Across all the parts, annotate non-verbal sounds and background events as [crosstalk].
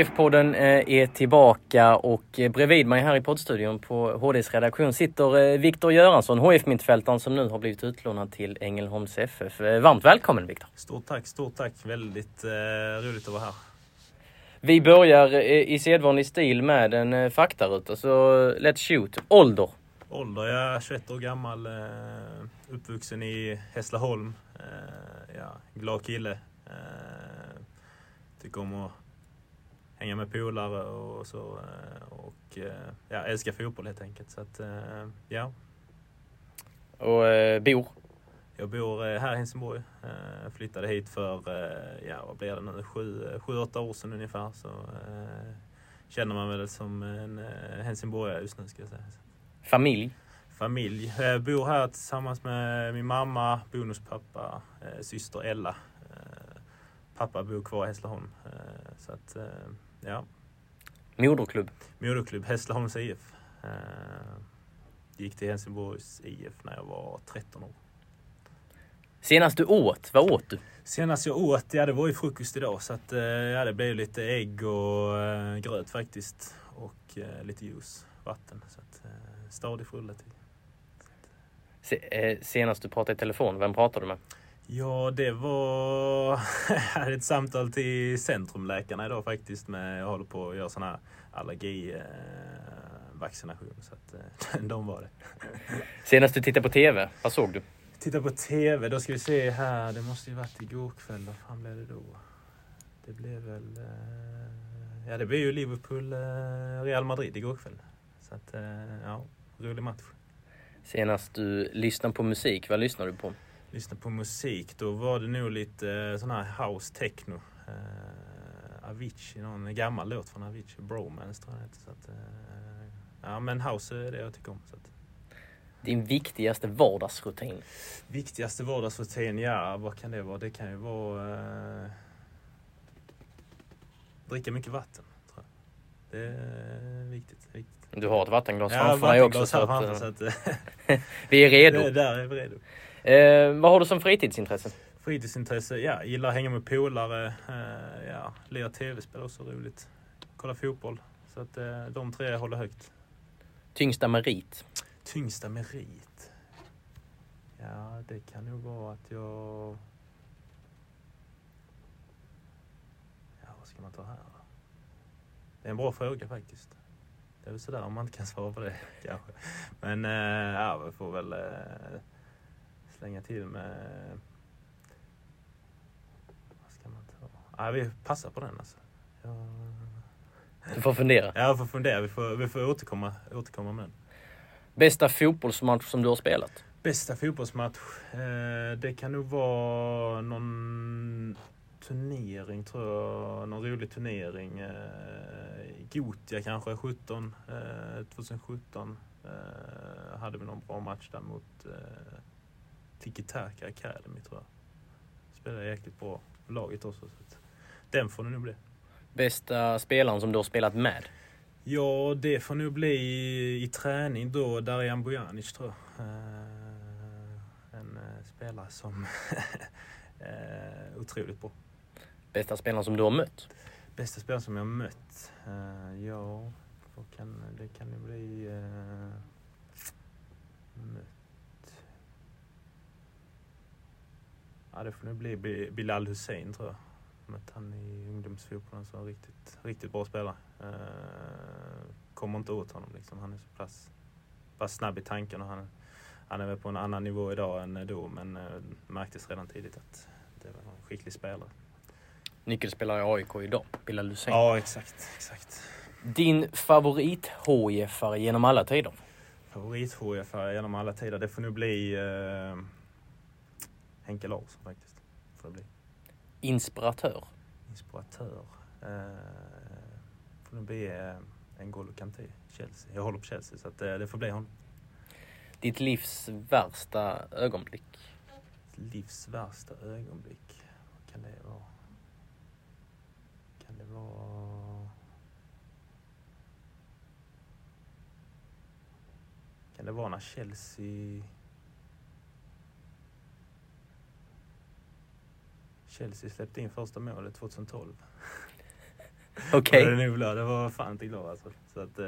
HIF-podden eh, är tillbaka och eh, bredvid mig här i poddstudion på HDs redaktion sitter eh, Viktor Göransson, HIF-mittfältaren som nu har blivit utlånad till Ängelholms FF. Varmt välkommen Viktor! Stort tack, stort tack! Väldigt eh, roligt att vara här. Vi börjar i sedvanlig stil med en faktaruta, så let's shoot. Ålder? Ålder? Jag är 21 år gammal, uppvuxen i Hässleholm. Eh, ja, glad kille. Tycker om att hänga med polare och så. Eh, och eh, ja, älskar fotboll helt enkelt. Så att, eh, ja. Och eh, bor? Jag bor här i Helsingborg. Jag flyttade hit för, ja vad blir det nu, sju, sju åtta år sedan ungefär. Så känner man väl som en helsingborgare just nu ska jag säga. Familj? Familj. Jag bor här tillsammans med min mamma, bonuspappa, syster Ella. Pappa bor kvar i Hässleholm. Så att Ja. Moderklubb? Moderklubb, Hässleholms IF. Uh, gick till Helsingborgs IF när jag var 13 år. Senast du åt, vad åt du? Senast jag åt, ja det var ju frukost idag så att, uh, ja, det blev lite ägg och uh, gröt faktiskt. Och lite juice, vatten. Så att, stadig frulle till. Se, senast du pratade i telefon, vem pratade du med? Ja, det var [laughs] ett samtal till Centrumläkarna idag faktiskt. Med, jag håller på att göra sån här allergivaccination. Så att eh, [laughs] de var det. Senast du tittade på TV, vad såg du? Titta på TV, då ska vi se här. Det måste ju varit igår kväll. Vad fan blev det då? Det blev väl... Eh, ja, det blev ju Liverpool-Real Madrid igår kväll. Så att, ja, rolig match. Senast du lyssnade på musik, vad lyssnade du på? Lyssna på musik, då var det nog lite eh, sån här house techno. Uh, Avicii, någon gammal låt från Avicii, Bromance tror jag det så att, uh, Ja men house är det jag tycker om. Så att. Din viktigaste vardagsrutin? Viktigaste vardagsrutin, ja vad kan det vara? Det kan ju vara uh, dricka mycket vatten. Tror jag. Det är viktigt, viktigt. Du har ett vattenglas ja, framför dig också. Så att, så att, [laughs] vi är redo. Det, [laughs] där är vi redo. Eh, vad har du som fritidsintresse? Fritidsintresse? Ja, gillar att hänga med polare. Eh, ja, lira tv-spel också roligt. Kolla fotboll. Så att eh, de tre håller högt. Tyngsta merit? Tyngsta merit? Ja, det kan nog vara att jag... Ja, vad ska man ta här? Det är en bra fråga faktiskt. Det är väl sådär om man inte kan svara på det [laughs] kanske. Men äh, ja, vi får väl... Äh, slänga till med... Vad ska man ta? Ja, vi passar på den alltså. Jag... Du får fundera. Ja, jag får fundera. Vi får, vi får återkomma, återkomma med den. Bästa fotbollsmatch som du har spelat? Bästa fotbollsmatch? Eh, det kan nog vara någon turnering tror jag. Någon rolig turnering. Eh, Gotia kanske, 17. Eh, 2017 eh, hade vi någon bra match där mot Tiki Taka Academy tror jag. Spelar jäkligt bra laget också. Så den får det nog bli. Bästa spelaren som du har spelat med? Ja, det får nog bli i, i träning då, Darijan Bojanic tror jag. Uh, en uh, spelare som uh, [laughs] otroligt bra. Bästa spelaren som du har mött? Bästa spelaren som jag har mött? ja, kan, det kan ju bli... mött. Ja, det får nog bli Bilal Hussein tror jag. Mött han i ungdomsfotbollen så riktigt, riktigt bra spelare. Eh, kommer inte åt honom liksom. Han är så pass, pass snabb i tanken och han, han är väl på en annan nivå idag än då men eh, märktes redan tidigt att det var en skicklig spelare. nyckelspelare i AIK idag, Bilal Hussein. Ja, exakt. exakt. Din favorit HIF-are genom alla tider? Favorit hif genom alla tider, det får nu bli eh, Henke Larsson faktiskt. Får det bli. Inspiratör? Inspiratör? Eh, får nu bli eh, N'Golo Kanté, Chelsea. Jag håller på Chelsea så att, eh, det får bli honom. Ditt livs värsta ögonblick? Livs värsta ögonblick? Vad kan det vara? Kan det vara... Kan det vara när Chelsea... Chelsea släppte in första målet 2012. [laughs] Okej. Okay. Det, det var fan inte glad alltså. Så att, eh,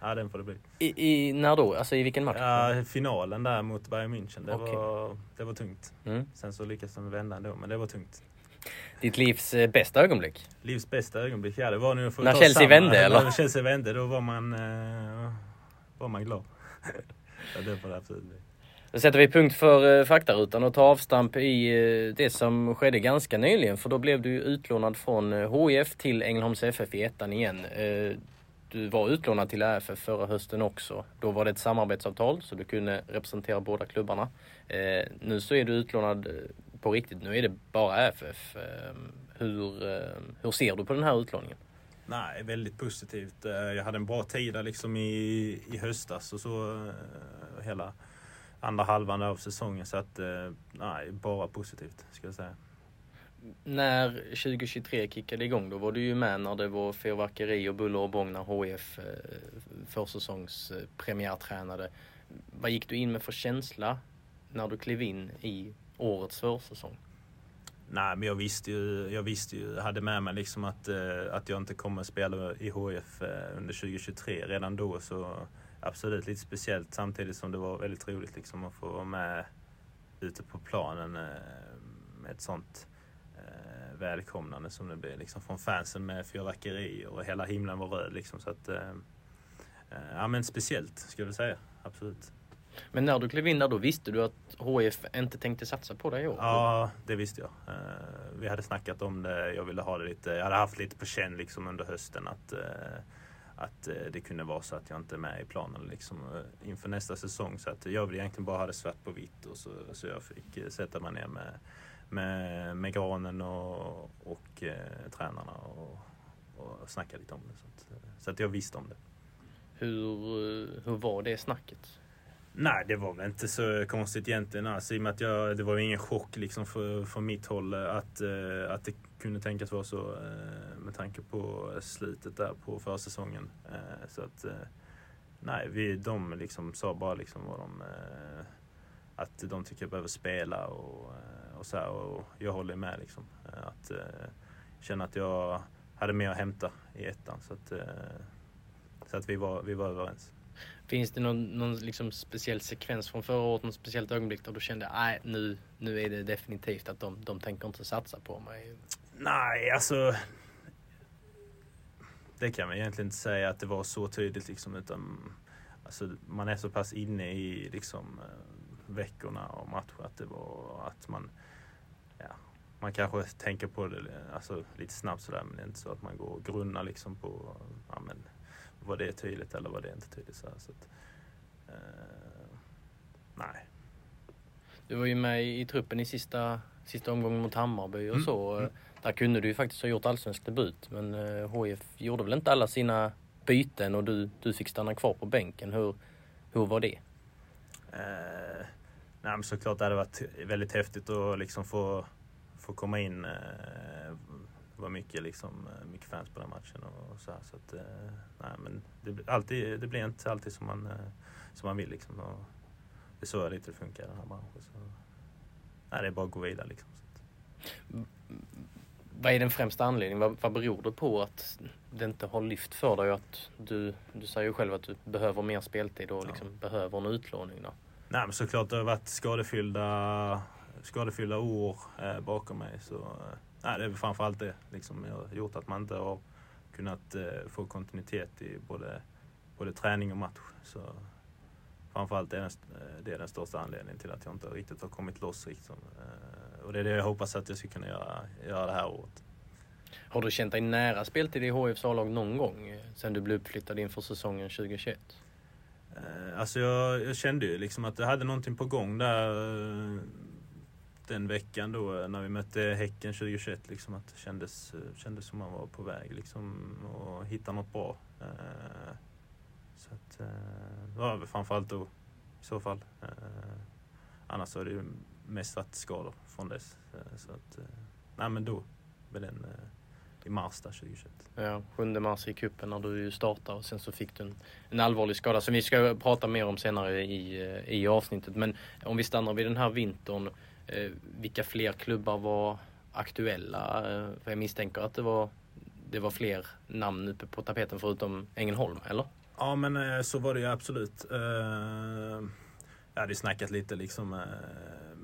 ja den får det bli. I, i, när då? Alltså i vilken match? Ja, finalen där mot Bayern München. Det, okay. var, det var tungt. Mm. Sen så lyckades de vända ändå, men det var tungt. Ditt livs eh, bästa ögonblick? Livs bästa ögonblick? Ja, det var nu När Chelsea samma. vände eller? När Chelsea vände, då var man, eh, var man glad. [laughs] ja, det får det absolut bli. Då sätter vi punkt för eh, faktarutan och tar avstamp i eh, det som skedde ganska nyligen. För då blev du utlånad från eh, HIF till Ängelholms FF i ettan igen. Eh, du var utlånad till AFF förra hösten också. Då var det ett samarbetsavtal så du kunde representera båda klubbarna. Eh, nu så är du utlånad på riktigt. Nu är det bara AFF. Ehm, hur, hur ser du på den här utlåningen? Nej, väldigt positivt. Jag hade en bra tid där liksom i, i höstas och så hela andra halvan av säsongen. Så att, eh, nej, bara positivt ska jag säga. När 2023 kickade igång då var du ju med när det var fyrverkeri och buller och bång när HF eh, försäsongspremiärtränade. Vad gick du in med för känsla när du klev in i årets försäsong? Nej, men jag visste ju, jag visste ju, hade med mig liksom att, eh, att jag inte kommer spela i HF under 2023. Redan då så absolut lite speciellt samtidigt som det var väldigt roligt liksom att få vara med ute på planen eh, med ett sånt eh, välkomnande som det blir liksom från fansen med fyrverkerier och hela himlen var röd liksom så att eh, ja men speciellt skulle jag säga, absolut. Men när du klev in där då visste du att HF inte tänkte satsa på dig i år? Ja, det visste jag. Vi hade snackat om det. Jag ville ha det lite. Jag hade haft lite på känn liksom under hösten att att eh, det kunde vara så att jag inte är med i planen liksom, eh, inför nästa säsong. Så att jag vill egentligen bara ha det svart på vitt och så, så jag fick eh, sätta mig ner med, med, med Granen och, och eh, tränarna och, och snacka lite om det. Så att, så att jag visste om det. Hur, hur var det snacket? Nej, det var väl inte så konstigt egentligen. Alltså, I och med att jag, det var ingen chock liksom för, mitt håll att, att det kunde tänkas vara så eh, med tanke på slutet där på försäsongen. Eh, så att eh, nej, vi, de liksom sa bara liksom vad de att de tycker jag behöver spela och, och så här, och jag håller med liksom. Att känna att jag hade mer att hämta i ettan så att, så att vi, var, vi var överens. Finns det någon, någon liksom speciell sekvens från förra året, något speciellt ögonblick där du kände att nu, nu är det definitivt att de, de tänker inte satsa på mig? Nej, alltså. Det kan man egentligen inte säga att det var så tydligt liksom utan alltså, man är så pass inne i liksom eh, veckorna och matcher att det var att man ja, man kanske tänker på det alltså, lite snabbt sådär men det är inte så att man går och grunnar liksom på ja, men, var det tydligt eller var det inte tydligt. Så, så att, eh, nej. Du var ju med i truppen i sista, sista omgången mot Hammarby och mm. så. Mm. Där kunde du ju faktiskt ha gjort allsvensk debut men HIF eh, gjorde väl inte alla sina byten och du, du fick stanna kvar på bänken. Hur, hur var det? Eh, nej, men såklart det hade varit väldigt häftigt att liksom få, få komma in. Eh, det var mycket, liksom, eh, mycket fans på den matchen och, så här, så att, eh, nej, men det, alltid, det blir inte alltid som man, eh, som man vill liksom. Och det är så lite det funkar i den här branschen. Så, nej, det är bara att gå vidare liksom. Vad är den främsta anledningen? Vad, vad beror det på att det inte har lyft för dig? Att du, du säger ju själv att du behöver mer speltid och liksom ja. behöver en utlåning. Då. Nej, men såklart det har varit skadefyllda, skadefyllda år eh, bakom mig. Så, eh, nej, det är framförallt det liksom, har gjort att man inte har kunnat eh, få kontinuitet i både, både träning och match. Så, framförallt är det, det är den största anledningen till att jag inte riktigt har kommit loss. Liksom. Eh, och det är det jag hoppas att jag ska kunna göra, göra det här året. Har du känt dig nära speltid i HIFs A-lag någon gång eh, sen du blev uppflyttad inför säsongen 2021? Eh, alltså jag, jag, kände ju liksom att jag hade någonting på gång där eh, den veckan då när vi mötte Häcken 2021. Liksom att det kändes, kändes som man var på väg liksom att hitta något bra. Så att, var framförallt då i så fall. Annars har det ju mest varit skador från dess. Så att, nej men då med den i mars där 2021. Ja, 7 mars i kuppen när du startade och sen så fick du en, en allvarlig skada som vi ska prata mer om senare i, eh, i avsnittet. Men om vi stannar vid den här vintern. Eh, vilka fler klubbar var aktuella? Eh, för jag misstänker att det var, det var fler namn uppe på tapeten förutom Ängelholm, eller? Ja men eh, så var det ju absolut. Eh, jag hade snackat lite liksom eh,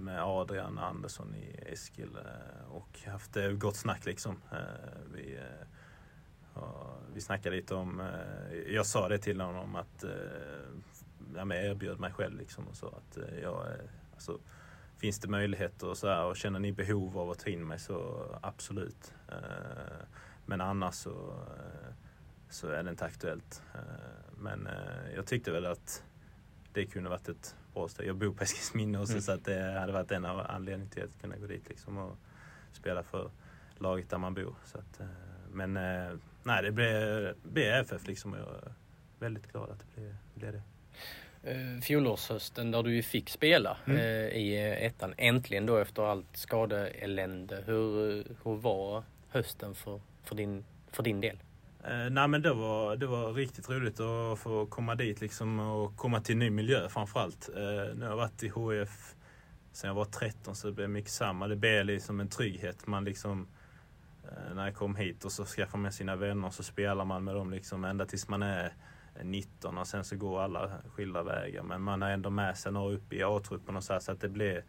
med Adrian Andersson i Eskil eh, och haft eh, gott snack liksom. Eh, vi, vi snackade lite om, jag sa det till honom att jag erbjöd mig själv liksom och sa att jag, alltså, finns det möjligheter och så här, och känner ni behov av att ta in mig så absolut. Men annars så, så är det inte aktuellt. Men jag tyckte väl att det kunde varit ett steg. Jag bor på Eskilsminne också mm. så att det hade varit en av anledningarna till att kunna gå dit liksom och spela för laget där man bor. Så att, eh, men eh, nej, det blev, blev FF liksom och jag är väldigt glad att det blev, blev det. Uh, fjolårshösten där du ju fick spela mm. i ettan, äntligen då efter allt skadeelände. Hur, hur var hösten för, för, din, för din del? Eh, nej men det var, det var riktigt roligt att få komma dit liksom och komma till en ny miljö framförallt. Eh, nu har jag varit i HF sen jag var 13 så det blev mycket samma. Det blev liksom en trygghet. Man liksom, eh, när jag kom hit och så skaffar man sina vänner och så spelar man med dem liksom ända tills man är eh, 19 och sen så går alla skilda vägar. Men man har ändå med sig några upp i A-truppen och så här, så att det blev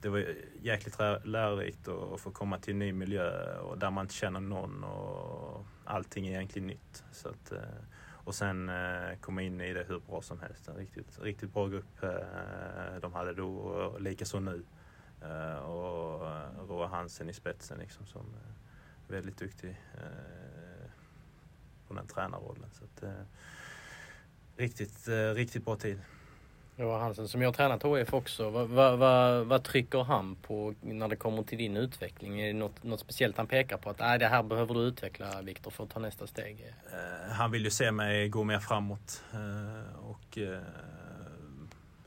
det var jäkligt lärorikt att få komma till en ny miljö och där man inte känner någon och allting är egentligen nytt. Så att, eh, och sen eh, komma in i det hur bra som helst. En riktigt, riktigt bra grupp eh, de hade då och likaså nu. Och Roa Hansen i spetsen liksom som är väldigt duktig på den tränarrollen. Så att, riktigt, riktigt bra tid. Roa Hansen som jag har tränat HF också. Vad, vad, vad, vad, trycker han på när det kommer till din utveckling? Är det något, något speciellt han pekar på? Att det här behöver du utveckla Viktor för att ta nästa steg? Uh, han vill ju se mig gå mer framåt. Uh, och, uh,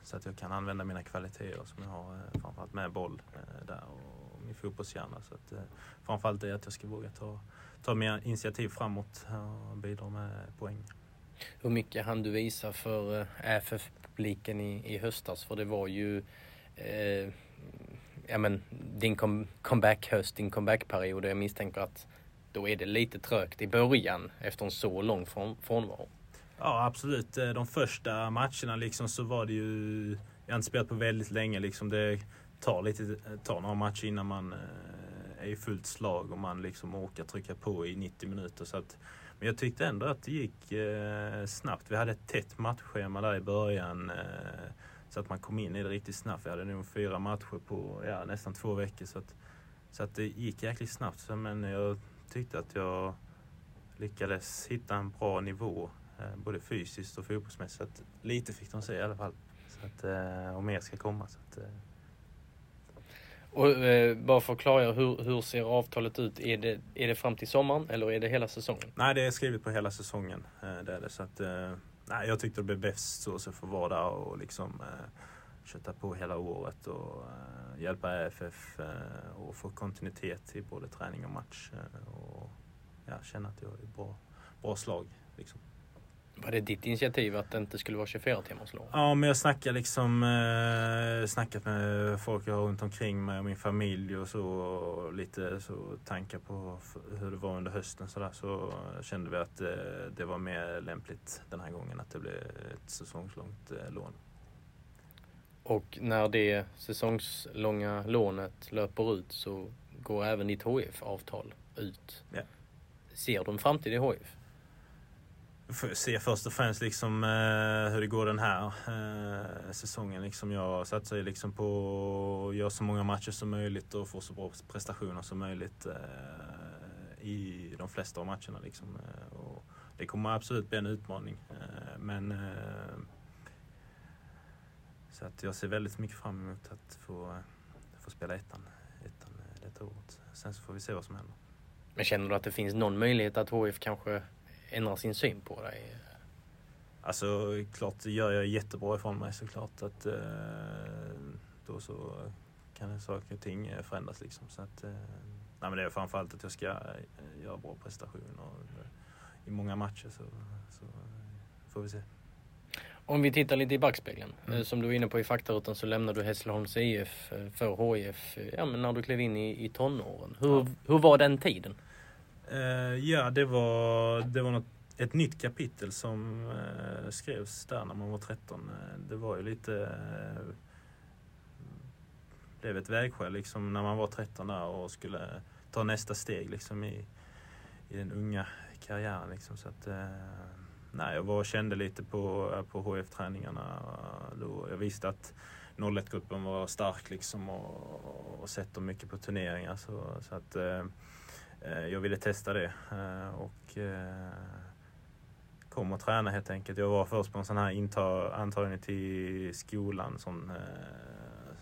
så att jag kan använda mina kvaliteter som jag har framförallt med boll där och min fotbollshjärna. Så att, framförallt det att jag ska våga ta, ta mer initiativ framåt och bidra med poäng. Hur mycket hann du visa för eh, FF-publiken i, i höstas? För det var ju eh, ja, men, din com comeback-höst, din comeback-period. Jag misstänker att då är det lite trögt i början efter en så lång från, frånvaro. Ja absolut. Eh, de första matcherna liksom så var det ju... Jag har inte spelat på väldigt länge. Liksom det tar, lite, tar några matcher innan man eh, är i fullt slag och man liksom orkar trycka på i 90 minuter. Så att men jag tyckte ändå att det gick eh, snabbt. Vi hade ett tätt matchschema där i början. Eh, så att man kom in i det riktigt snabbt. Vi hade nog fyra matcher på ja, nästan två veckor. Så att, så att det gick jäkligt snabbt. Så, men jag tyckte att jag lyckades hitta en bra nivå. Eh, både fysiskt och fotbollsmässigt. Lite fick de se i alla fall. Så att, eh, och mer ska komma. Så att, eh, och eh, bara för att klargöra, hur, hur ser avtalet ut? Är det, är det fram till sommaren eller är det hela säsongen? Nej, det är skrivet på hela säsongen. Eh, det är det. Så att, eh, nej, jag tyckte det blev bäst så, så för vara där och liksom eh, kötta på hela året och eh, hjälpa EFF eh, och få kontinuitet i både träning och match. Eh, och ja, känna att jag är i bra, bra slag. Liksom. Var det ditt initiativ att det inte skulle vara 24 timmars lov? Ja, men jag snackar liksom, eh, snackat med folk jag har runt omkring mig och min familj och så. Och lite så tankar på hur det var under hösten så där. Så kände vi att eh, det var mer lämpligt den här gången att det blev ett säsongslångt eh, lån. Och när det säsongslånga lånet löper ut så går även ditt HF-avtal ut. Ja. Ser du en framtid i HF? Se först och främst liksom, eh, hur det går den här eh, säsongen. Liksom jag satsar ju liksom på att göra så många matcher som möjligt och få så bra prestationer som möjligt eh, i de flesta av matcherna. Liksom. Eh, och det kommer absolut bli en utmaning. Eh, men eh, så att jag ser väldigt mycket fram emot att få, få spela ettan, ettan detta året. Sen så får vi se vad som händer. Men känner du att det finns någon möjlighet att HIF kanske ändrar sin syn på dig? Alltså klart gör jag jättebra ifrån mig såklart att eh, då så kan saker och ting förändras liksom. Så att, eh, nej, men det är framförallt att jag ska eh, göra bra prestationer i många matcher så, så får vi se. Om vi tittar lite i backspegeln. Mm. Som du var inne på i faktarutan så lämnade du Hässleholms IF för HIF ja, men när du klev in i, i tonåren. Hur, ja. hur var den tiden? Uh, ja, det var, det var något, ett nytt kapitel som uh, skrevs där när man var 13. Uh, eh, det var ju lite... Uh, blev ett vägskäl liksom när man var 13 där och skulle ta nästa steg liksom i, i den unga karriären. Liksom. Så att, nej, jag var och kände lite på, på HF-träningarna. Jag visste att 01-gruppen var stark liksom och, och sett dem mycket på turneringar. Så, så att, jag ville testa det. Eh, och eh, kom och träna helt enkelt. Jag var först på en sån här intag, antagning till skolan. Sån, eh,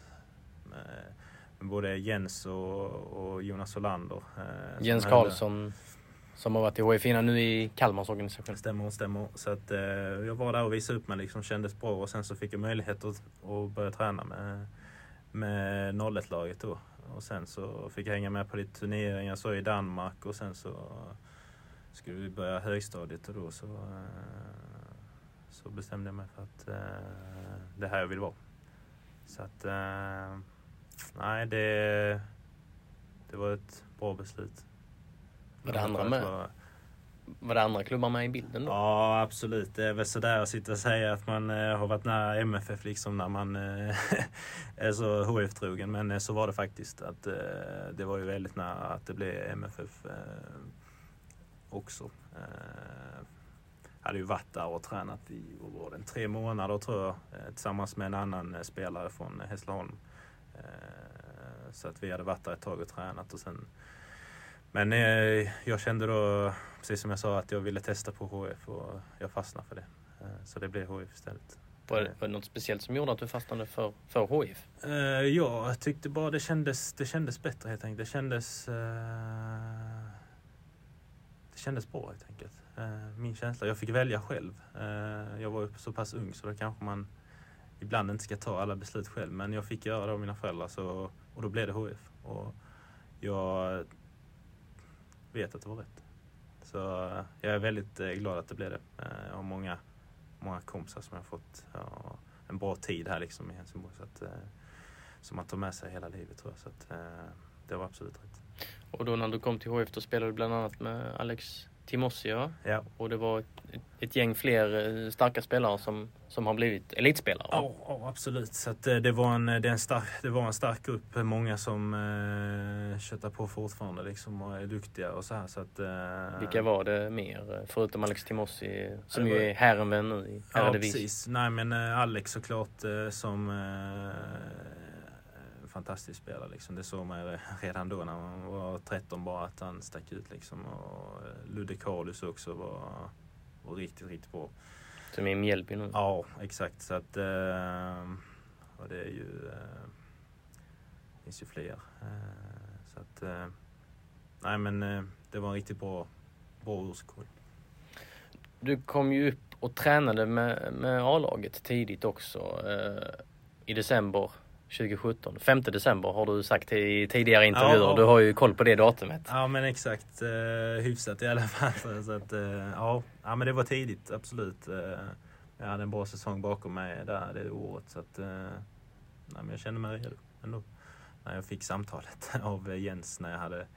med, både Jens och, och Jonas Olander. Eh, Jens Karlsson? Som har varit i HIF innan nu i Kalmars organisation. Stämmer, stämmer. Så att, eh, jag var där och visade upp mig, liksom, kändes bra och sen så fick jag möjlighet att, att börja träna med, med 01-laget då. Och sen så fick jag hänga med på lite turneringar så i Danmark och sen så skulle vi börja högstadiet och då så, eh, så bestämde jag mig för att eh, det här jag vill vara. Så att, eh, nej det, det var ett bra beslut. Var det andra med? Var det andra klubbar med i bilden då? Ja absolut. Det är väl sådär att sitta och säga att man eh, har varit nära MFF liksom när man eh, [laughs] är så HF-trogen. Men eh, så var det faktiskt. att Det var ju väldigt nära att det blev MFF också. Jag hade ju varit där och tränat i var det, tre månader tror jag tillsammans med en annan spelare från Hässleholm. Så att vi hade varit där ett tag och tränat och sen men eh, jag kände då, precis som jag sa, att jag ville testa på HF och jag fastnade för det. Eh, så det blev HF istället. Var det, var det något speciellt som gjorde att du fastnade för, för HIF? Uh, eh, ja, jag tyckte bara det kändes, det kändes bättre helt enkelt. Det kändes, uh, det kändes bra helt enkelt. Uh, min känsla. Jag fick välja själv. jag var så pass ung så då kanske man ibland inte ska ta alla beslut själv. Men jag fick göra det av mina föräldrar så, och då blev det HF. Och jag vet att det var rätt. Så eh, jag är väldigt eh, glad att det blev det. Eh, jag har många, många kompisar som jag har fått ja, en bra tid här liksom i Helsingborg. Så att, som man tar med sig hela livet tror jag. Så att, det var absolut rätt. Och då när du kom till HF då spelade du bland annat med Alex Timossia. Ja. Och det var ett, ett, gäng fler eh, starka spelare som, som har blivit elitspelare. Ja, ja absolut. Så att, eh, det, var en, det, en stark, det var en stark grupp. Många som eh, köttar på fortfarande liksom, och är duktiga och så här. Så att, eh, Vilka var det mer? Förutom Alex Timossi som ju är herrenvän nu i Ja, precis. Nej men eh, Alex såklart eh, som fantastisk spelare. Liksom. Det såg man [laughs] redan då när man var 13 bara att han stack ut. Liksom. Och eh, Ludde Carlus också var, var riktigt, riktigt bra. Som i Mjällby nu? Ja, exakt. Så att, eh, och det är ju... Eh, finns ju fler. Så att, nej men det var en riktigt bra, bra årskull. Du kom ju upp och tränade med, med A-laget tidigt också. I december 2017. 5 december har du sagt i tidigare intervjuer. Ja, Du har ju koll på det datumet. Ja men exakt. Uh, hyfsat i alla [laughs] fall. Så att, uh, ja. ja men det var tidigt, absolut. Uh, jag hade en bra säsong bakom mig där det året. Så att, uh, nej, men jag kände mig redo ändå. När jag fick samtalet [laughs] av Jens när jag hade,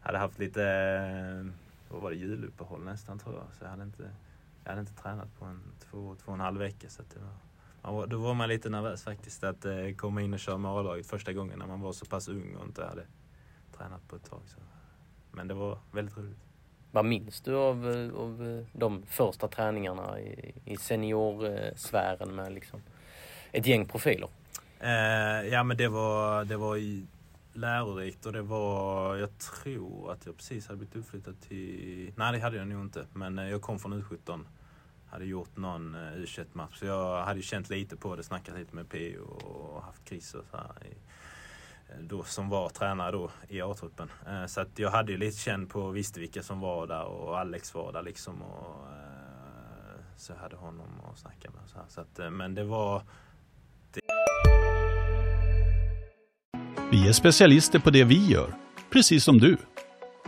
hade haft lite, vad var det, juluppehåll nästan tror jag. Så jag hade inte, jag hade inte tränat på en två, två och en halv vecka. Så det var, Ja, då var man lite nervös faktiskt att eh, komma in och köra med A-laget första gången när man var så pass ung och inte hade tränat på ett tag. Så. Men det var väldigt roligt. Vad minns du av, eh, av eh, de första träningarna i, i seniorsfären med liksom ett gäng profiler? Eh, ja men det var, det var lärorikt och det var, jag tror att jag precis hade blivit uppflyttad till, nej det hade jag nog inte, men jag kom från U17. Hade gjort någon eh, u match så jag hade känt lite på det, snackat lite med P och haft kriser så här i, eh, då, som var tränare då i A-truppen. Eh, så att jag hade ju lite känn på, visste vilka som var där och Alex var där liksom. Och, så jag hade honom att snacka med. Så, här. så att, men det var Vi är specialister på det vi gör, precis som du.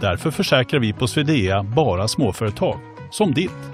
Därför försäkrar vi på Swedea bara småföretag, som ditt.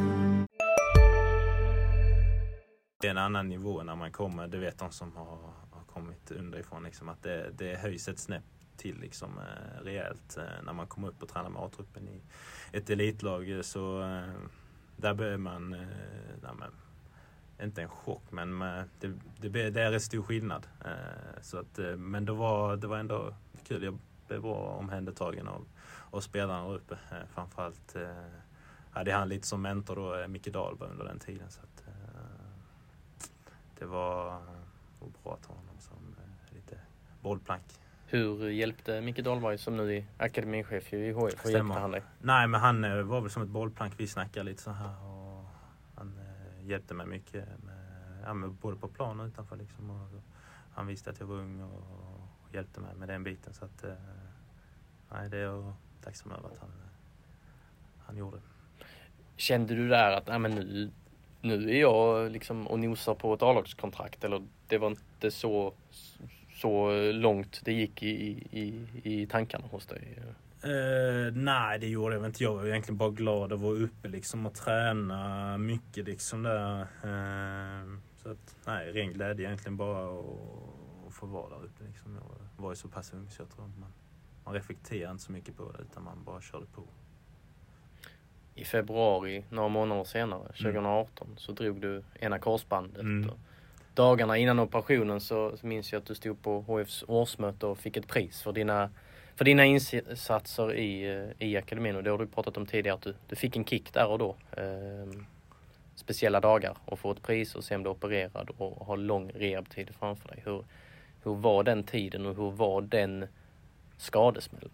Det är en annan nivå när man kommer, det vet de som har, har kommit underifrån, liksom, att det, det höjs ett snäpp till liksom, eh, rejält eh, när man kommer upp och tränar med A-truppen i ett elitlag. Så eh, där behöver man, eh, inte en chock, men eh, det, det, det är en stor skillnad. Eh, så att, eh, men det var, det var ändå kul. Jag blev bra omhändertagen av, av spelarna där uppe. Eh, framförallt eh, hade han lite som mentor då, eh, Micke Dahlberg under den tiden. Så att, det var, bra att ha honom som lite bollplank. Hur hjälpte Micke Dahlberg som nu är akademichef i HF? Hur hjälpte han dig? Nej, men han var väl som ett bollplank. Vi snackade lite så här hjälpte mig mycket med, ja, med både på plan och utanför. Liksom. Och han visste att jag var ung och, och hjälpte mig med den biten. Så att, eh, nej, det är jag tacksam över att han, han gjorde. Kände du där att, ja, men nu, nu är jag liksom och nosar på ett A-lagskontrakt eller det var inte så, så långt det gick i, i, i tankarna hos dig? Uh, nej, det gjorde jag inte. Jag var egentligen bara glad att vara uppe liksom och träna mycket liksom där. Uh, så att, nej, ren glädje egentligen bara att få vara där uppe liksom. Jag var ju så pass ung så jag tror man, man reflekterar inte så mycket på det utan man bara körde på. I februari, några månader senare, 2018, mm. så drog du ena korsbandet. Mm. Dagarna innan operationen så minns jag att du stod på HFs årsmöte och fick ett pris för dina för dina insatser i, eh, i akademin och det har du pratat om tidigare att du, du fick en kick där och då. Eh, speciella dagar och få ett pris och sen bli opererad och ha lång rehabtid framför dig. Hur, hur var den tiden och hur var den skadesmällen?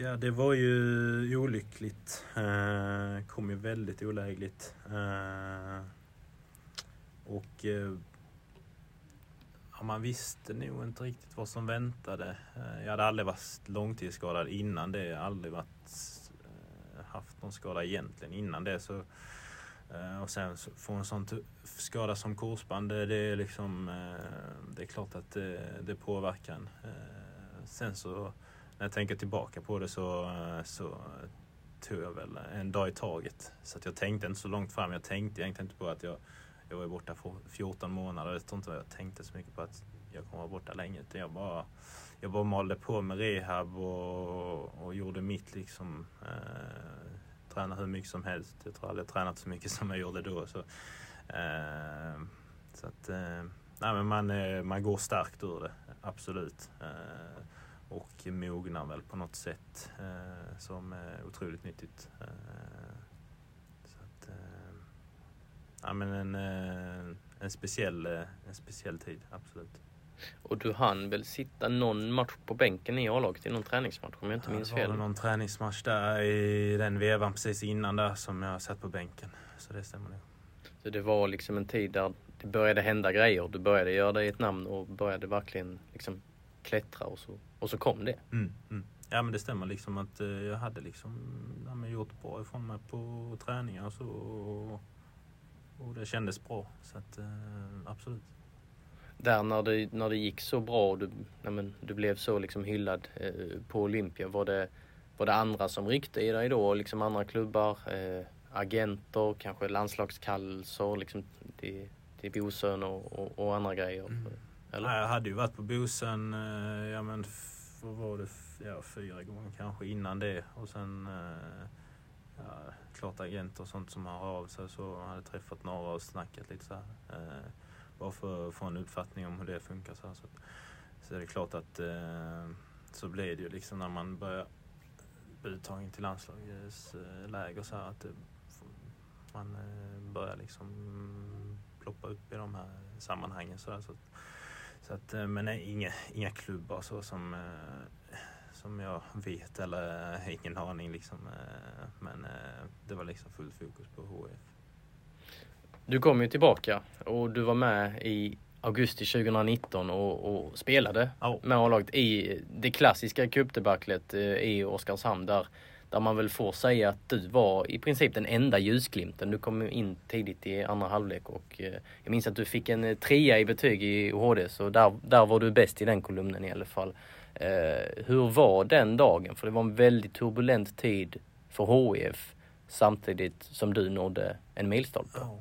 Ja, det var ju olyckligt. Eh, kom ju väldigt olägligt. Eh, och eh, Ja, man visste nog inte riktigt vad som väntade. Eh, jag hade aldrig varit långtidsskadad innan det. Aldrig varit, eh, haft någon skada egentligen innan det. Så, eh, och sen få en sån skada som korsband, det, är liksom, eh, det är klart att det, det påverkar en. Eh, sen så, när jag tänker tillbaka på det så, så tog jag väl en dag i taget. Så att jag tänkte inte så långt fram. Jag tänkte egentligen inte på att jag jag var borta 14 månader. Jag tror inte jag tänkte så mycket på att jag kommer vara borta länge. Utan jag bara, jag bara malde på med rehab och, och gjorde mitt liksom. Eh, tränade hur mycket som helst. Jag tror aldrig jag tränat så mycket [laughs] som jag gjorde då. Så, eh, så att, eh, nej, men man, eh, man går starkt ur det, absolut. Eh, och mognar väl på något sätt eh, som är otroligt nyttigt. ja, men en, eh, en, speciell, eh, en speciell tid, absolut. Och du hann väl sitta någon match på bänken i A-laget i någon träningsmatch om jag inte minns fel? Det var någon träningsmatch där i den vevan precis innan där som jag satt på bänken. Så det stämmer nog. Så det var liksom en tid där det började hända grejer. Du började göra dig ett namn och började verkligen liksom klättra och så, och så kom det. Mm, mm. Ja men det stämmer liksom att eh, jag hade liksom ja, gjort bra ifrån mig på träningar och så. Och och det kändes bra. Så att, eh, absolut. Där när det, när det gick så bra och du, ja, men, du blev så liksom hyllad eh, på Olympia, var det, var det andra som ryckte i dig då? Liksom andra klubbar, eh, agenter, kanske landslagskallelser liksom till, till Bosön och, och, och, andra grejer? Mm. Eller? jag hade ju varit på Bosön eh, ja, men vad var det, ja, fyra gånger kanske innan det. Och sen eh, ja, klart agenter och sånt som hör av sig så hade träffat några och snackat lite så här. Eh, bara för att få en uppfattning om hur det funkar. Så, här. så, så är det klart att eh, så blir det ju liksom när man börjar uttagning till landslagsläger eh, så här att det, man eh, börjar liksom ploppa upp i de här sammanhangen. Så, här, så, så att, men nej, inga, inga klubbar så som som jag vet eller ingen aning liksom. Men det var liksom fullt fokus på HF. Du kom ju tillbaka och du var med i augusti 2019 och, och spelade oh. med A-laget i det klassiska cupdebaclet i Oskarshamn där, där man väl får säga att du var i princip den enda ljusglimten. Du kom in tidigt i andra halvlek och eh, jag minns att du fick en eh, trea i betyg i OHD så där, där var du bäst i den kolumnen i alla fall. Eh, hur var den dagen? För det var en väldigt turbulent tid för HIF samtidigt som du nådde en milstolpe. Oh.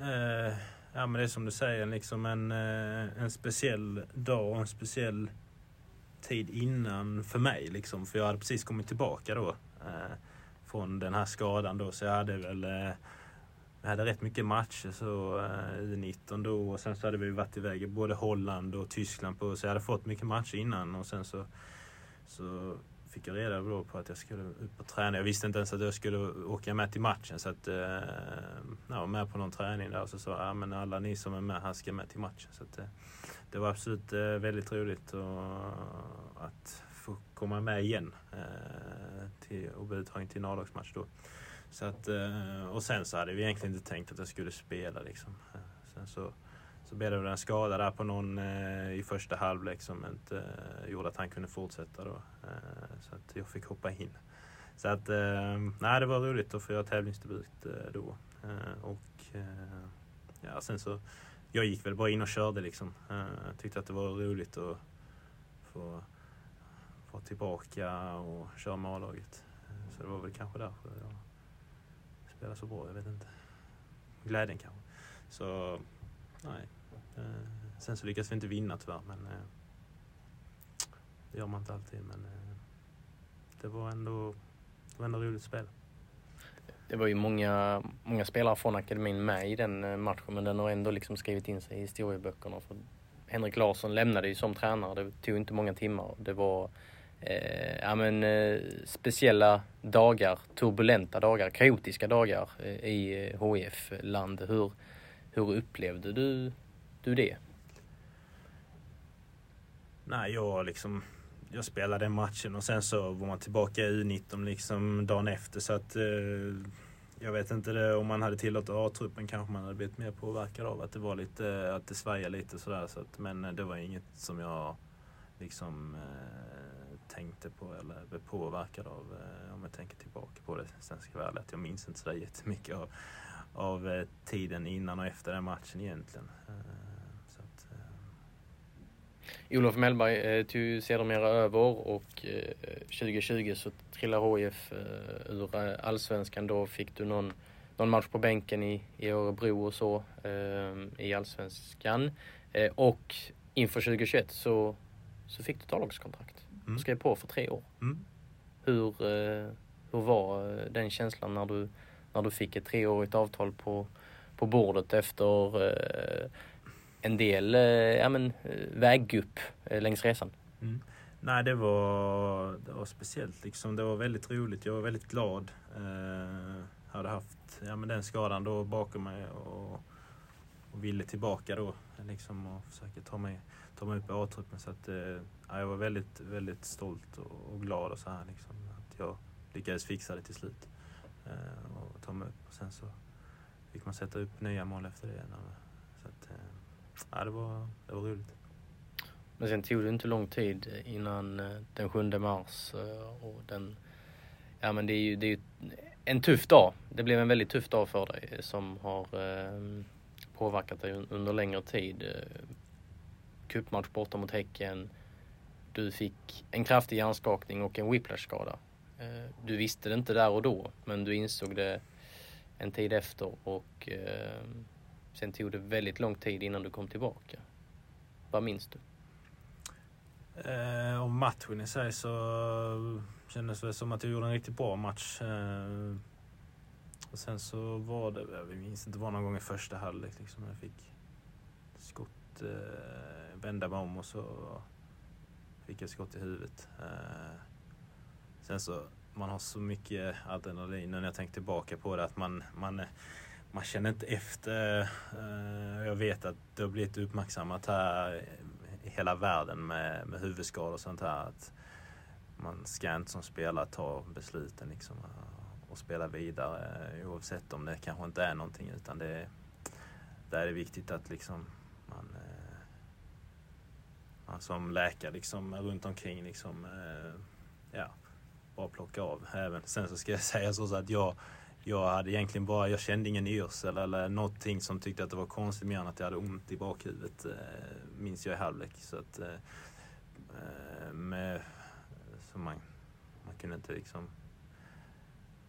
Eh, ja men det är som du säger, liksom en, en speciell dag och en speciell tid innan för mig. Liksom, för jag hade precis kommit tillbaka då eh, från den här skadan då så jag hade väl eh, jag hade rätt mycket matcher så uh, i 19 då och sen så hade vi varit iväg i både Holland och Tyskland på så jag hade fått mycket matcher innan och sen så, så fick jag reda då på att jag skulle upp och träna. Jag visste inte ens att jag skulle åka med till matchen så att eh, jag var med på någon träning där och så sa ja men alla ni som är med här ska med till matchen. Så att, eh, det var absolut eh, väldigt roligt och, att få komma med igen eh, till, och bli uttagen till en A-lagsmatch då. Så att, eh, och sen så hade vi egentligen inte tänkt att jag skulle spela. Liksom. Eh, sen så, så blev det en skada där på någon eh, i första halvlek som inte gjorde att han kunde fortsätta. Då. Så att jag fick hoppa in. Så att, nej, det var roligt att få göra tävlingsdebut då. Och ja, sen så, jag gick väl bara in och körde liksom. Eh, tyckte att det var roligt att få vara tillbaka och köra med A-laget. Eh, så det var väl kanske därför jag spelade så bra. Jag vet inte. Glädjen kanske. Så nej. Eh, sen så lyckades vi inte vinna tyvärr. Men det gör man inte alltid. Men det var ändå, det var ändå roligt spel. Det var ju många, många spelare från akademin med i den eh, matchen men den har ändå liksom skrivit in sig i historieböckerna. För Henrik Larsson lämnade ju som tränare. Det tog inte många timmar. Det var eh, ja, men, eh, speciella dagar, turbulenta dagar, kaotiska dagar eh, i eh, HIF-land. Hur, hur upplevde du, du det? Nej, jag liksom jag spelade den matchen och sen så var man tillbaka i U19 liksom dagen efter så att eh, jag vet inte det, om man hade tillåtit A-truppen kanske man hade blivit mer påverkad av att det var lite, att det svajade lite sådär så att, men eh, det var inget som jag liksom eh, tänkte på eller blev påverkad av eh, om jag tänker tillbaka på det. Sen ska jag vara ärlig att jag minns inte sådär jättemycket av, av eh, tiden innan och efter den matchen egentligen. Eh, Olof Mellberg eh, tog sedermera över och eh, 2020 så trillade HIF eh, ur allsvenskan. Då fick du någon, någon match på bänken i, i Örebro och så eh, i allsvenskan. Eh, och inför 2021 så, så fick du ett A-lagskontrakt mm. skrev på för tre år. Mm. Hur, eh, hur var eh, den känslan när du, när du fick ett treårigt avtal på, på bordet efter eh, en del eh, ja, men, eh, väggupp eh, längs resan? Mm. Nej, det var, det var speciellt. Liksom. Det var väldigt roligt. Jag var väldigt glad. Eh, hade haft ja, men den skadan då bakom mig och, och ville tillbaka då. Liksom, och försöka ta mig, ta mig upp i A-truppen. Så att, eh, ja, jag var väldigt, väldigt stolt och, och glad och så här liksom, att jag lyckades fixa det till slut. Eh, och ta mig upp. Och sen så fick man sätta upp nya mål efter det. Så att, eh, ja, det, var, det var roligt. Men sen tog det inte lång tid eh, innan eh, den 7 mars eh, och den Ja men det är ju det är ju en tuff dag. Det blev en väldigt tuff dag för dig som har eh, påverkat dig under längre tid. Cupmatch borta mot Häcken, du fick en kraftig hjärnskakning och en whiplashskada. Eh, du visste det inte där och då, men du insåg det en tid efter och eh, sen tog det väldigt lång tid innan du kom tillbaka. Vad minns du? Eh, om matchen i sig så kändes det som att jag gjorde en riktigt bra match. Eh, och sen så var det, jag minns inte, det var någon gång i första halvlek liksom jag fick skott, eh, vända mig om och så fick jag skott i huvudet. Eh, sen så, man har så mycket adrenalin nu när jag tänker tillbaka på det att man, man, man känner inte efter. Eh, jag vet att det har blivit uppmärksammat här i hela världen med, med huvudskador och sånt här. Att man ska inte som spelare ta besluten liksom och spela vidare oavsett om det kanske inte är någonting utan det, där är det viktigt att liksom man, eh, man som läkare liksom runt omkring liksom, eh, ja, bara plocka av. Även, sen så ska jag [laughs] säga så att jag, jag hade egentligen bara, jag kände ingen yrsel eller någonting som tyckte att det var konstigt mer än att jag hade ont i bakhuvudet. Eh, minns jag i halvlek. Så att, eh, eh, med, så man, man kunde inte liksom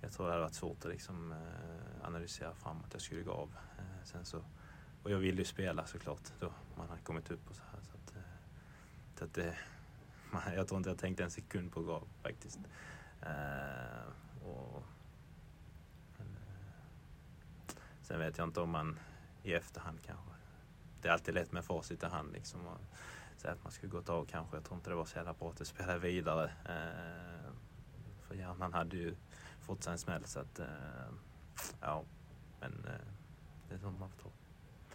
jag tror det hade varit svårt att liksom, analysera fram att jag skulle gå av. Sen så, och jag ville ju spela såklart då man hade kommit upp och så här. Så att, så att det, man, [laughs] jag tror inte jag tänkte en sekund på att gå av faktiskt. Och, men, sen vet jag inte om man i efterhand kanske. Det är alltid lätt med facit i hand liksom. Och säga att man skulle gått av kanske. Jag tror inte det var så jävla bra att spela vidare. Eh, för hjärnan hade ju fått sig en smäll. Så att, eh, ja, men eh, det är sånt man får ta.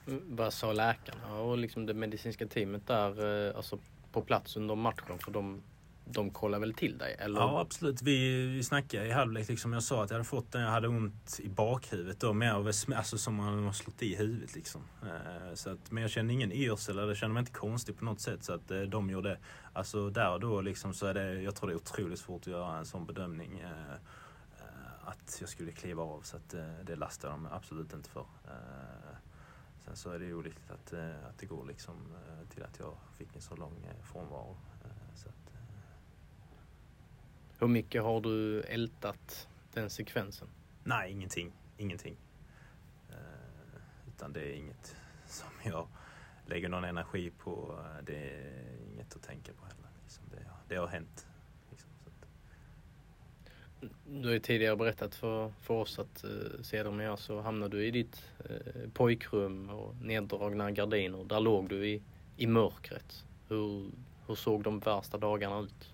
Mm, vad sa läkarna och liksom det medicinska teamet där eh, alltså på plats under matchen? För de, de kollar väl till dig? Eller? Ja absolut. Vi, vi snackade i halvlek. Liksom jag sa att jag hade fått den. Jag hade ont i bakhuvudet. Då, med av, alltså som man har slått i huvudet. Liksom. Eh, så att, men jag kände ingen yrsel eller kände mig inte konstig på något sätt. Så att eh, de gjorde, alltså där och då liksom, så är det, jag tror det är otroligt svårt att göra en sån bedömning eh, att jag skulle kliva av så att eh, det lastar de absolut inte för. Eh, sen så är det ju olyckligt att, eh, att det går liksom till att jag fick en så lång frånvaro. Hur mycket har du ältat den sekvensen? Nej, ingenting. Ingenting. Utan det är inget som jag lägger någon energi på. Det är inget att tänka på heller. Liksom det, det har hänt. Du har ju tidigare berättat för, för oss att eh, sedermera så hamnade du i ditt eh, pojkrum och neddragna gardiner. Där låg du i, i mörkret. Hur, hur såg de värsta dagarna ut?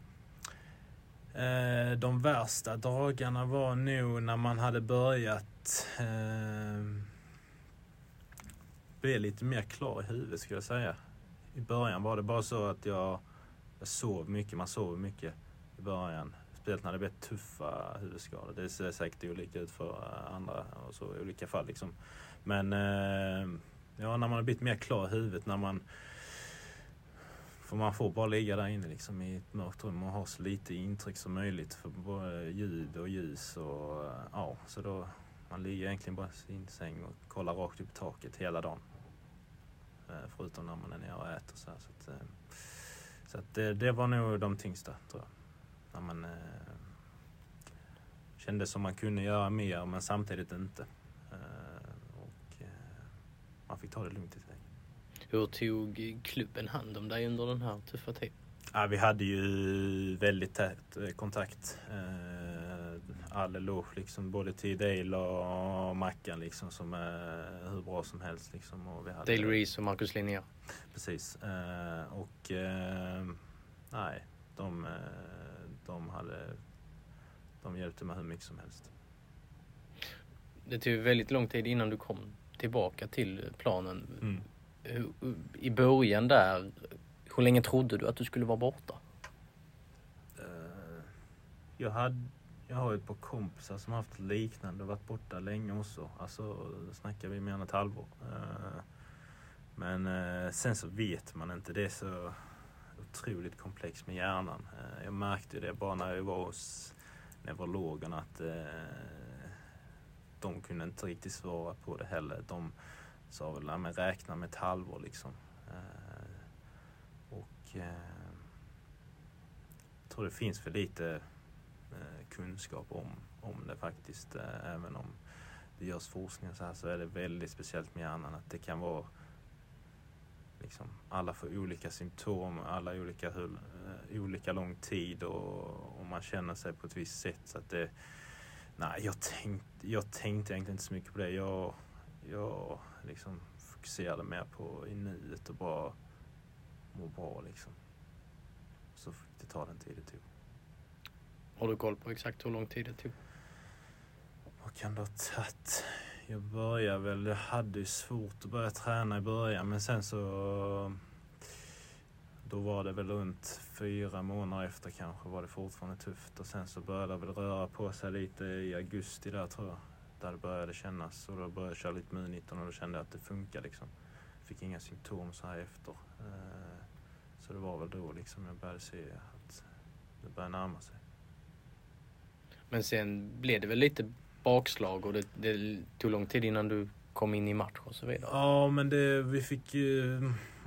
Eh, de värsta dagarna var nog när man hade börjat eh, bli lite mer klar i huvudet skulle jag säga. I början var det bara så att jag, jag sov mycket, man sov mycket i början. Speciellt när det blev tuffa huvudskador. Det ser säkert olika ut för eh, andra och så i olika fall. Liksom. Men eh, ja, när man har blivit mer klar i huvudet, när man för man får bara ligga där inne liksom, i ett mörkt rum och ha så lite intryck som möjligt för både ljud och ljus. Och, eh, ja, så då, man ligger egentligen bara i sin säng och kollar rakt upp i taket hela dagen. Eh, förutom när man är nere och äter. Så, här, så, att, eh, så att det, det, var nog de tyngsta tror jag när man eh, kände som man kunde göra mer men samtidigt inte. Eh, och eh, man fick ta det lugnt. Hur tog klubben hand om dig under den här tuffa tiden? Ja, vi hade ju väldigt tät eh, kontakt. Eh, all eloge liksom, både till Dale och Mackan liksom, som är hur bra som helst. Liksom, och vi hade, Dale Reese och Marcus Linnér. Precis. Eh, och nej, de de hade de hjälpte mig hur mycket som helst. Det tog väldigt lång tid innan du kom tillbaka till planen. Mm. Eh, I början där, hur länge trodde du att du skulle vara borta? Eh, jag, hade, jag har ett par kompisar som haft liknande och varit borta länge också. Alltså snackar vi mer än ett halvår. Eh, men sen så vet man inte. Det är så otroligt komplext med hjärnan. Jag märkte det bara när jag var hos neurologerna att de kunde inte riktigt svara på det heller. De sa väl, men räkna med ett halvår liksom. Eh, och jag tror det finns för lite eh, kunskap om, om det faktiskt. Även om det görs forskning så här så är det väldigt speciellt med hjärnan att det kan vara liksom, alla får olika symptom, alla olika, hur, olika lång tid och, och man känner sig på ett visst sätt. Så att det, nej, jag, tänkt, jag tänkte egentligen inte så mycket på det. Jag, jag liksom fokuserade mer på i nuet och bara må bra liksom. Så fick det ta den tid det tog. Har du koll på exakt hur lång tid det tog? Vad kan det ha tagit? Jag började väl, jag hade ju svårt att börja träna i början men sen så då var det väl runt fyra månader efter kanske var det fortfarande tufft och sen så började det väl röra på sig lite i augusti där tror jag. Där det började kännas och då började jag köra lite med 19 och då kände jag att det funkar liksom. Fick inga symptom så här efter. Eh, så det var väl då liksom jag började se att det började närma sig. Men sen blev det väl lite bakslag och det, det tog lång tid innan du kom in i match och så vidare. Ja, men det, vi fick ju...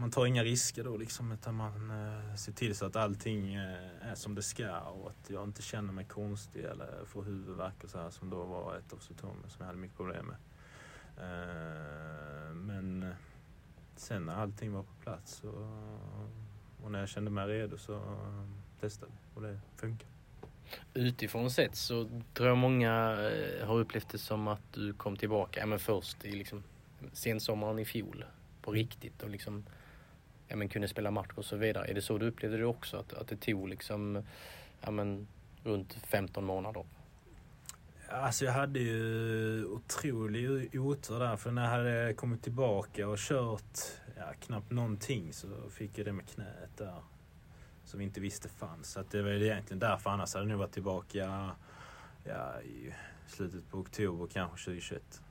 Man tar inga risker då liksom, utan man eh, ser till så att allting eh, är som det ska och att jag inte känner mig konstig eller får huvudvärk och så här som då var ett av symptomen som jag hade mycket problem med. Eh, men sen när allting var på plats och, och när jag kände mig redo så testade vi och det funkar. Utifrån sett så tror jag många eh, har upplevt det som att du kom tillbaka, ja, men först i liksom sensommaren i fjol på riktigt och liksom ja, men kunde spela match och så vidare. Är det så du upplevde det också? Att, att det tog liksom ja, men, runt 15 månader? Alltså jag hade ju otrolig otur där för när jag hade kommit tillbaka och kört ja, knappt någonting så fick jag det med knät där som vi inte visste fanns. Så att det var egentligen därför annars hade jag nog varit tillbaka ja, i slutet på oktober kanske 2021.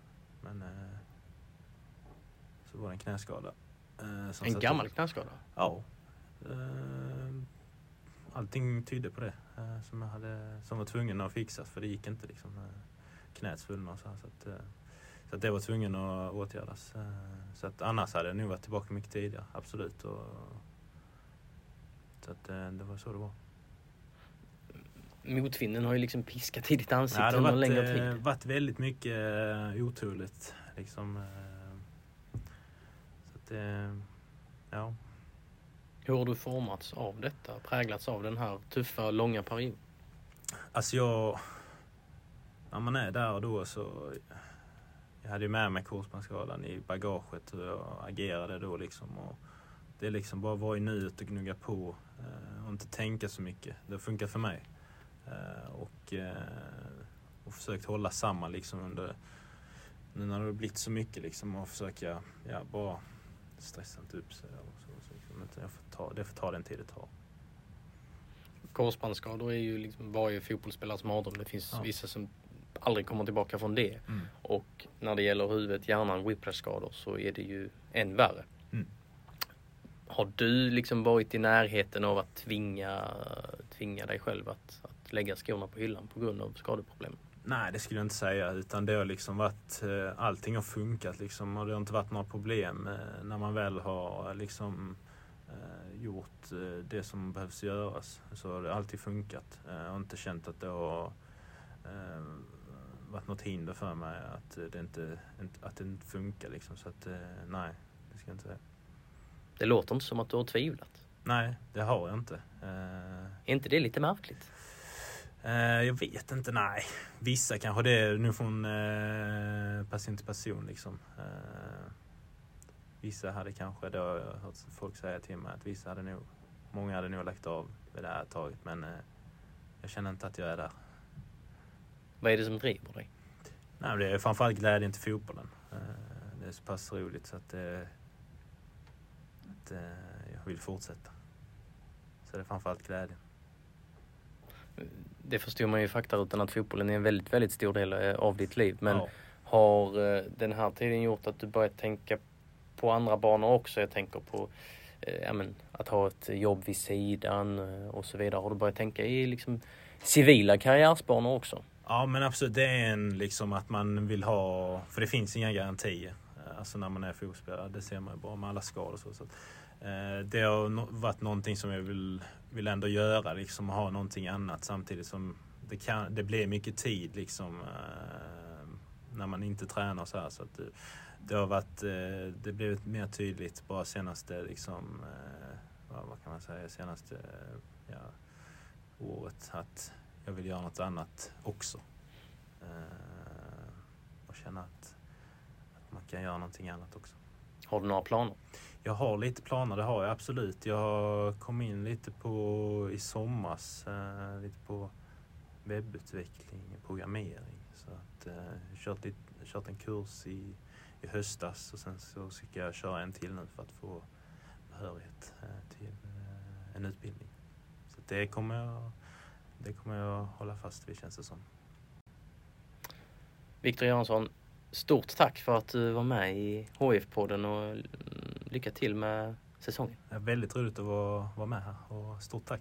Men eh, så var det en knäskada. Eh, en gammal knäskada? Ja. Eh, allting tydde på det eh, som jag hade, som var tvungen att fixas för det gick inte liksom. Knät svullnade så, så att, så att det var tvungen att åtgärdas. Så att annars hade jag nog varit tillbaka mycket tidigare, absolut. Och, så att, det var så det var. Motvinden har ju liksom piskat i ditt ansikte ja, under en längre tid. Det har varit väldigt mycket oturligt. Liksom, att, uh, ja. Hur har du formats av detta? Präglats av den här tuffa, långa perioden? Alltså jag... När man är där och då så... Jag hade ju med mig korsbandsskadan i bagaget hur jag agerade då liksom. Och det är liksom bara vara i nuet och gnugga på eh, och inte tänka så mycket. Det har funkat för mig. Eh, och, eh, och försökt hålla samman liksom under nu när det har blivit så mycket liksom och försöka ja, bara stressa inte upp sig. Och så, så liksom, jag får ta, det får ta den tid det tar. Korsbandsskador är ju liksom varje fotbollsspelares mardröm. Det finns ja. vissa som aldrig kommer tillbaka från det. Mm. Och när det gäller huvudet, hjärnan, whiplash-skador så är det ju än värre. Mm. Har du liksom varit i närheten av att tvinga, tvinga dig själv att, att lägga skorna på hyllan på grund av skadeproblem? Nej, det skulle jag inte säga. Utan det har liksom varit, eh, allting har funkat liksom och det har inte varit några problem eh, när man väl har liksom eh, gjort det som behövs göras. Så har det alltid funkat. Jag har inte känt att det har varit något hinder för mig att det inte, att det inte funkar liksom. Så att nej, det ska jag inte säga. Det låter inte som att du har tvivlat. Nej, det har jag inte. Är inte det lite märkligt? Uh, jag vet inte, nej. Vissa kanske det är nu från uh, person till person liksom. Uh, vissa hade kanske, det har jag hört folk säga till mig, att vissa hade nog, många hade nog lagt av vid det här taget men jag känner inte att jag är där. Vad är det som driver dig? Nej, det är framförallt glädjen till fotbollen. Det är så pass roligt så att att eh, jag vill fortsätta. Så det är framförallt glädjen. Det förstår man ju faktarutan att fotbollen är en väldigt, väldigt stor del eh, av ditt liv. Men ja. har eh, den här tiden gjort att du börjat tänka på andra banor också? Jag tänker på ja, men, att ha ett jobb vid sidan och så vidare. Har du börjat tänka i liksom, civila karriärsbanor också? Ja men absolut, det är en liksom att man vill ha, för det finns inga garantier. Alltså när man är fotbollsspelare. Det ser man ju bara med alla skador. Så, så. Eh, det har varit någonting som jag vill, vill ändå göra, liksom ha någonting annat samtidigt som det, kan, det blir mycket tid liksom. Eh, när man inte tränar så här. Så att det, det har varit, eh, det blivit mer tydligt bara senaste, liksom, eh, vad, vad kan man säga, senaste eh, ja, året att jag vill göra något annat också. Eh, och känna att, att man kan göra någonting annat också. Har du några planer? Jag har lite planer, det har jag absolut. Jag kom in lite på i somras, eh, lite på webbutveckling, programmering. Så att, eh, kört, lite, kört en kurs i, i höstas och sen så ska jag köra en till nu för att få behörighet eh, till eh, en utbildning. Så det kommer jag, det kommer jag hålla fast vid känns det som. Viktor Jansson, stort tack för att du var med i HF-podden och lycka till med säsongen. Det är väldigt roligt att vara, vara med här och stort tack.